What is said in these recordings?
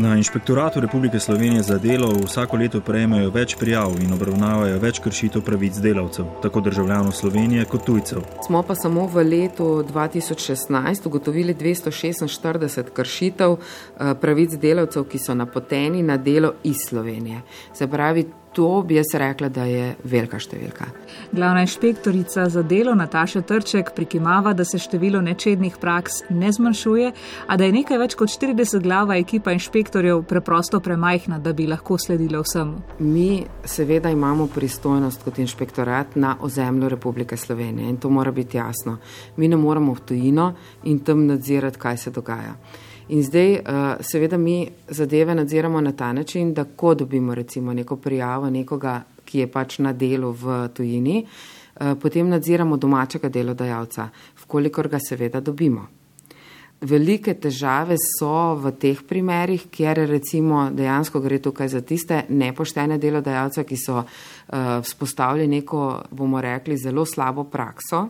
Na inšpektoratu Republike Slovenije za delo vsako leto prejmejo več prijav in obravnavajo več kršitev pravic delavcev, tako državljanov Slovenije kot tujcev. Smo pa samo v letu 2016 ugotovili 246 kršitev eh, pravic delavcev, ki so napoteni na delo iz Slovenije. Se pravi, To bi jaz rekla, da je velika številka. Glavna inšpektorica za delo Nataša Trček prikimava, da se število nečednih praks ne zmanjšuje, a da je nekaj več kot 40 glava ekipa inšpektorjev preprosto premajhna, da bi lahko sledila vsemu. Mi seveda imamo pristojnost kot inšpektorat na ozemlju Republike Slovenije in to mora biti jasno. Mi ne moramo v tujino in tam nadzirati, kaj se dogaja. In zdaj, uh, seveda, mi zadeve nadziramo na ta način, da ko dobimo recimo neko prijavo nekoga, ki je pač na delu v tujini, uh, potem nadziramo domačega delodajalca, vkolikor ga seveda dobimo. Velike težave so v teh primerih, kjer recimo dejansko gre tukaj za tiste nepoštene delodajalce, ki so uh, vzpostavili neko, bomo rekli, zelo slabo prakso.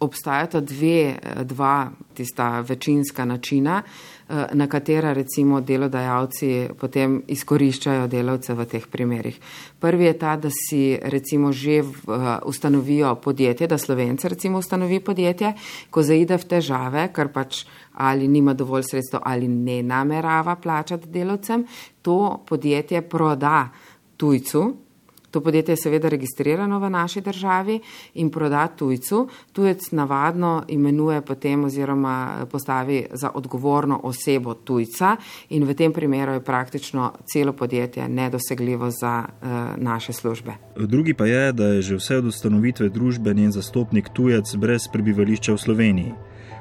Obstajata dve, dva tista večinska načina, Eh, na katera recimo delodajalci potem izkoriščajo delavce v teh primerih. Prvi je ta, da si recimo že uh, ustanovijo podjetje, da slovenci recimo ustanovi podjetje, ko zaide v težave, ker pač ali nima dovolj sredstev ali ne namerava plačati delavcem, to podjetje proda tujcu, To podjetje je seveda registrirano v naši državi in proda tujcu. Tujec navadno imenuje potem oziroma postavi za odgovorno osebo tujca in v tem primeru je praktično celo podjetje nedosegljivo za uh, naše službe. Drugi pa je, da je že vse od ustanovitve družbe njen zastopnik tujec brez prebivališča v Sloveniji.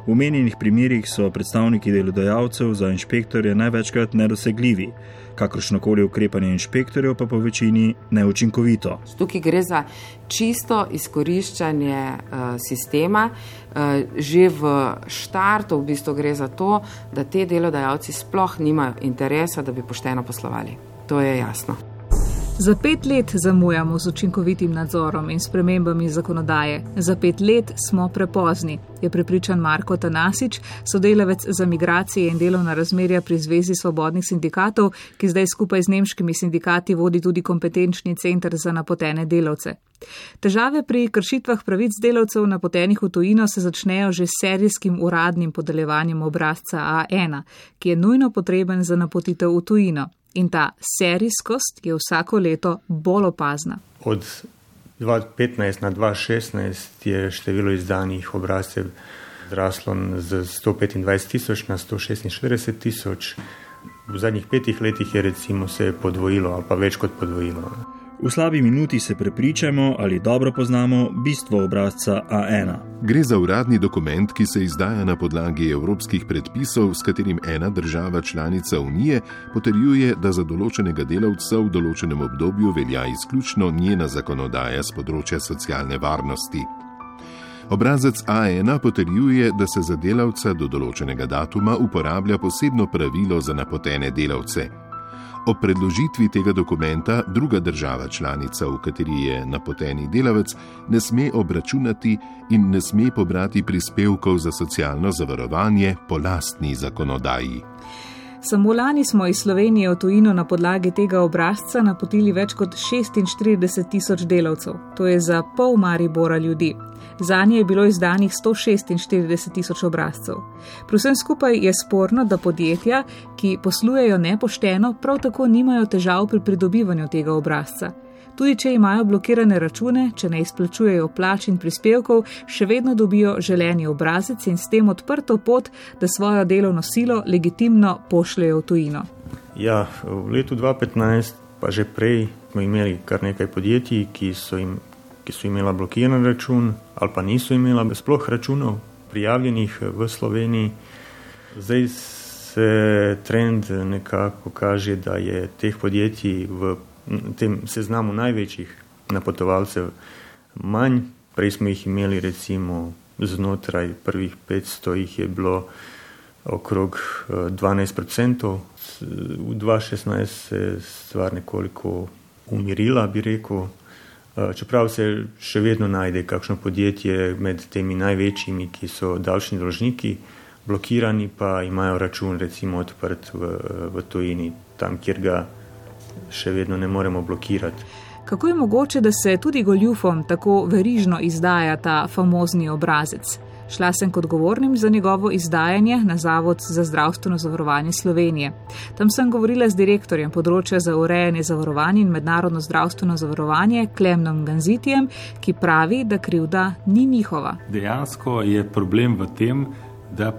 V omenjenih primerjih so predstavniki delodajalcev za inšpektorje največkrat nedosegljivi kakršnokoli ukrepanje inšpektorjev pa po večini neučinkovito. Tukaj gre za čisto izkoriščanje uh, sistema. Uh, že v štartu v bistvu gre za to, da te delodajalci sploh nimajo interesa, da bi pošteno poslovali. To je jasno. Za pet let zamujamo z učinkovitim nadzorom in spremembami zakonodaje. Za pet let smo prepozni, je prepričan Marko Tanasič, sodelavec za migracije in delovna razmerja pri Zvezi svobodnih sindikatov, ki zdaj skupaj z nemškimi sindikati vodi tudi kompetenčni center za napotene delavce. Težave pri kršitvah pravic delavcev napotenih v tujino se začnejo že s serijskim uradnim podeljevanjem obrazca A1, ki je nujno potreben za napotitev v tujino in ta serijskost je vsako leto bolj opazna. Od 2015 na 2016 je število izdanih obrazcev zraslo z 125 tisoč na 146 tisoč. V zadnjih petih letih je recimo se podvojilo ali pa več kot podvojilo. V slabi minuti se prepričamo, ali dobro poznamo bistvo obrazca A1. Gre za uradni dokument, ki se izdaja na podlagi evropskih predpisov, s katerim ena država članica Unije potrjuje, da za določenega delavca v določenem obdobju velja izključno njena zakonodaja z področja socialne varnosti. Obrazec A1 potrjuje, da se za delavca do določenega datuma uporablja posebno pravilo za napotene delavce. O predložitvi tega dokumenta druga država članica, v kateri je napoteni delavec, ne sme obračunati in ne sme pobrati prispevkov za socialno zavarovanje po lastni zakonodaji. Samo lani smo iz Slovenije v tujino na podlagi tega obrazca napotili več kot 46 tisoč delavcev, to je za pol Maribora ljudi. Za nje je bilo izdanih 146 tisoč obrazcev. Pri vsem skupaj je sporno, da podjetja, ki poslujejo nepošteno, prav tako nimajo težav pri pridobivanju tega obrazca. Tudi če imajo blokirane račune, če ne izplačujejo plač in prispevkov, še vedno dobijo želeni obrazec in s tem odprto pot, da svojo delovno silo legitimno pošljajo v tujino. Ja, v letu 2015, pa že prej, smo imeli kar nekaj podjetij, ki so jim ki so imela blokiran račun ali pa niso imela sploh računov prijavljenih v Sloveniji. Zdaj se trend nekako kaže, da je teh podjetij v tem seznamu največjih napotovalcev manj. Prej smo jih imeli recimo znotraj prvih 500, jih je bilo okrog 12%. V 2016 se je stvar nekoliko umirila, bi rekel. Eh, čeprav se še vedno najde kakšno podjetje med temi največjimi, ki so davčni dolžniki, blokirani pa imajo račun recimo odprt v, v tujini. tam, kjer ga še vedno ne moremo blokirati. Kako je mogoče, da se tudi goljufom tako verižno izdaja ta famozni obrazec? Šla sem kot govornim za njegovo izdajanje na Zavod za zdravstveno zavarovanje Slovenije. Tam sem govorila z direktorjem področja za urejanje zavarovanja in mednarodno zdravstveno zavarovanje Klemnom Ganzitijem, ki pravi, da krivda ni njihova. Dejansko je problem v tem, da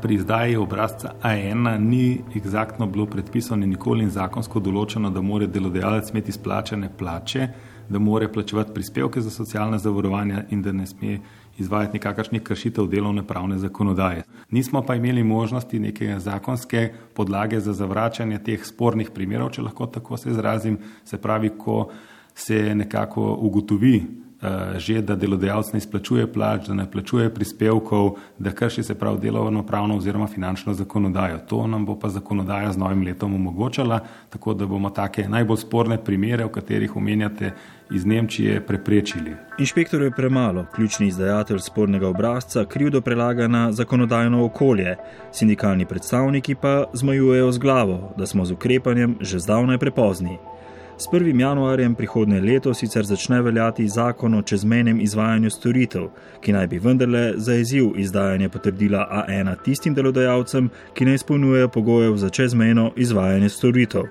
pri izdaji obrazca A1 ni eksaktno bilo predpisano in nikoli in zakonsko določeno, da mora delodajalec imeti izplačane plače, da mora plačevati prispevke za socialne zavarovanja in da ne sme izvajati nekakršnih kršitev delovne pravne zakonodaje. Nismo pa imeli možnosti neke zakonske podlage za zavračanje teh spornih primerov, če lahko tako se izrazim, se pravi, ko se nekako ugotovi že, da delodajalec ne izplačuje plač, da ne plačuje prispevkov, da krši se prav delovno pravno oziroma finančno zakonodajo. To nam bo pa zakonodaja z novim letom omogočala, tako da bomo take najbolj sporne primere, o katerih omenjate, iz Nemčije preprečili. Inšpektor je premalo, ključni izdajatelj spornega obrazca krivdo prelaga na zakonodajno okolje, sindikalni predstavniki pa zmajujejo z glavo, da smo z ukrepanjem že zdavnaj prepozni. S 1. januarjem prihodnje leto sicer začne veljati zakon o čezmenem izvajanju storitev, ki naj bi vendarle zaezil izdajanje potrdila A1 tistim delodajalcem, ki ne izpolnjujejo pogojev za čezmeno izvajanje storitev.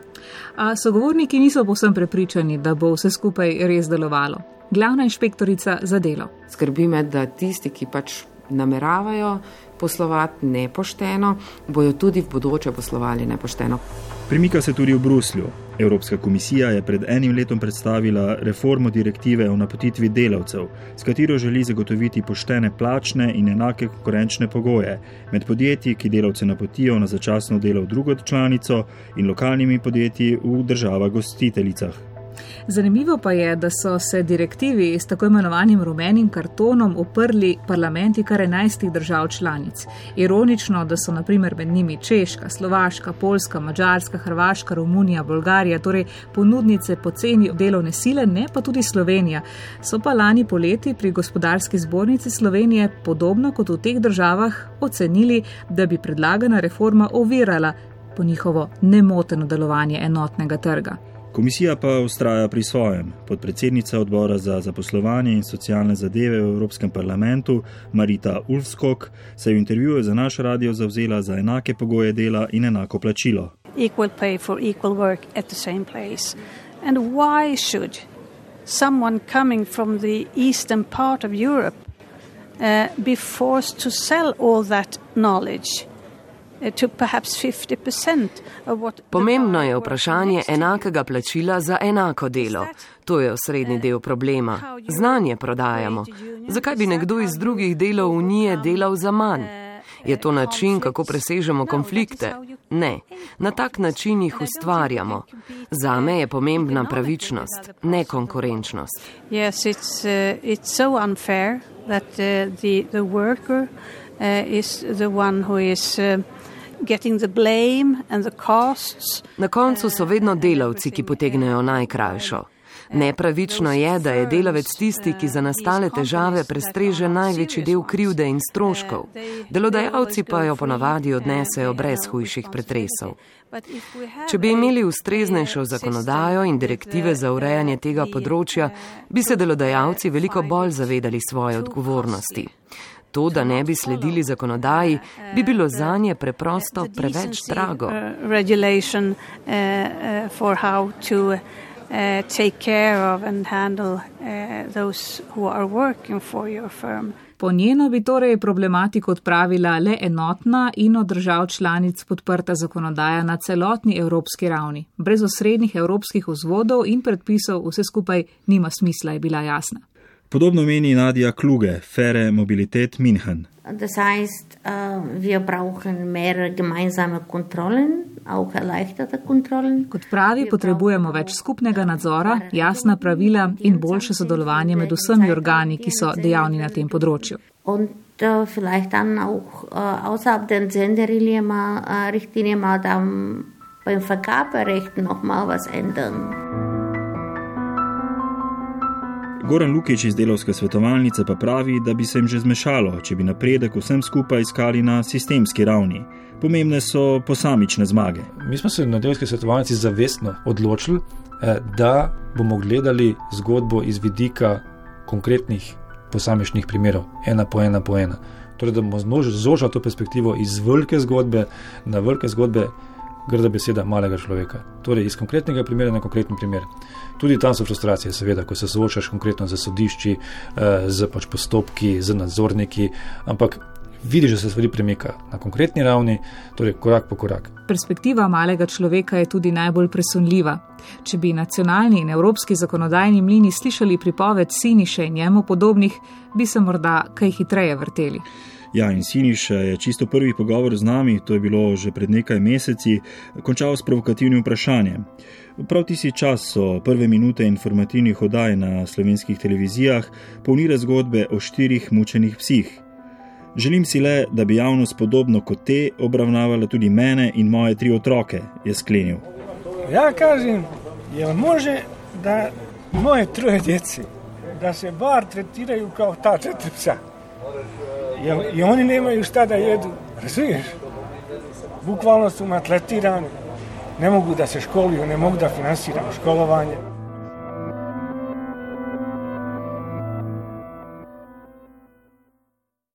A sogovorniki niso posem prepričani, da bo vse skupaj res delovalo. Glavna inšpektorica za delo. Skrbi me, da tisti, ki pač nameravajo poslovati nepošteno, bojo tudi v bodoče poslovali nepošteno. Premika se tudi v Bruslju. Evropska komisija je pred enim letom predstavila reformo direktive o napotitvi delavcev, s katero želi zagotoviti poštene plačne in enake konkurenčne pogoje med podjetji, ki delavce napotijo na začasno delo v drugo članico, in lokalnimi podjetji v državah gostiteljicah. Zanimivo pa je, da so se direktivi s tako imenovanim rumenim kartonom oprli parlamenti kar 11 držav članic. Ironično, da so naprimer med njimi Češka, Slovaška, Poljska, Mačarska, Hrvaška, Romunija, Bolgarija, torej ponudnice poceni delovne sile, ne pa tudi Slovenija. So pa lani poleti pri gospodarski zbornici Slovenije, podobno kot v teh državah, ocenili, da bi predlagana reforma ovirala po njihovo nemoteno delovanje enotnega trga. Komisija pa ustraja pri svojem. Podpredsednica odbora za zaposlovanje in socialne zadeve v Evropskem parlamentu Marita Ulfskog se je v intervjuju za naš radio zavzela za enake pogoje dela in enako plačilo. Equal pay for equal work at the same place. And why should someone coming from the eastern part of Europe uh, be forced to sell all that knowledge? Pomembno je vprašanje enakega plačila za enako delo. To je osrednji del problema. Znanje prodajamo. Zakaj bi nekdo iz drugih delov unije delal za manj? Je to način, kako presežemo konflikte? Ne, na tak način jih ustvarjamo. Za me je pomembna pravičnost, ne konkurenčnost. Yes, it's, uh, it's so unfair, that, uh, the, the worker, uh, Na koncu so vedno delavci, ki potegnejo najkrajšo. Nepravično je, da je delavec tisti, ki za nastale težave prestreže največji del krivde in stroškov. Delodajalci pa jo ponavadi odnesejo brez hujših pretresov. Če bi imeli ustreznejšo zakonodajo in direktive za urejanje tega področja, bi se delodajalci veliko bolj zavedali svoje odgovornosti. To, da ne bi sledili zakonodaji, bi bilo za nje preprosto preveč drago. Uh, uh, uh, take care of and handle those who are working for your firm. Po njeno bi torej problematiko odpravila le enotna in od držav članic podprta zakonodaja na celotni evropski ravni. Brez osrednjih evropskih vzvodov in predpisov vse skupaj nima smisla, je bila jasna. Podobno meni Nadja Kluge, Fere Mobilität München. Das heißt, äh, wir brauchen mehr gemeinsame Kontrollen, auch erleichterte Kontrollen. Kot pravi, potrebujemo več skupnega nadzora, jasna pravila in boljše sodelovanje med vsemi organi, ki so dejavni na tem področju. Und äh, vielleicht dann auch äh, außerhalb der Senderrichtlinie mal, äh, Richtlinie mal dann beim Vergaberecht noch mal was ändern. Goran Lukič iz delovske svetovalnice pa pravi, da bi se jim že zmešalo, če bi napredek vsem skupaj iskali na sistemski ravni. Pomembne so posamične zmage. Mi smo se na delovski svetovalnici zavestno odločili, eh, da bomo gledali zgodbo iz vidika konkretnih posamičnih primerov, ena po ena po ena. Torej, da bomo zožili to perspektivo iz velike zgodbe na velike zgodbe, grda beseda malega človeka. Torej, iz konkretnega primera na konkreten primer. Tudi tam so frustracije, seveda, ko se soočaš konkretno z sodišči, eh, z pač postopki, z nadzorniki, ampak vidiš, da se stvari premika na konkretni ravni, torej korak po korak. Perspektiva malega človeka je tudi najbolj presunljiva. Če bi nacionalni in evropski zakonodajni mlini slišali pripoved Siniše in njemu podobnih, bi se morda kaj hitreje vrteli. Ja, in Siniš je čisto prvi pogovor z nami, to je bilo že pred nekaj meseci, končal s provokativnim vprašanjem. Prav tisti čas so prve minute informativnih oddaj na slovenskih televizijah polnile zgodbe o štirih mučenih psih. Želim si le, da bi javnost podobno kot te obravnavala tudi mene in moje tri otroke, je sklenil. Ja, kažem, je može, da moje troje djeci, da se bar tretiraju kao ta četiri psa. Jer i oni nemaju šta da jedu, razumiješ? Bukvalno su matletirani, ne mogu da se školuju, ne mogu da finansiraju školovanje.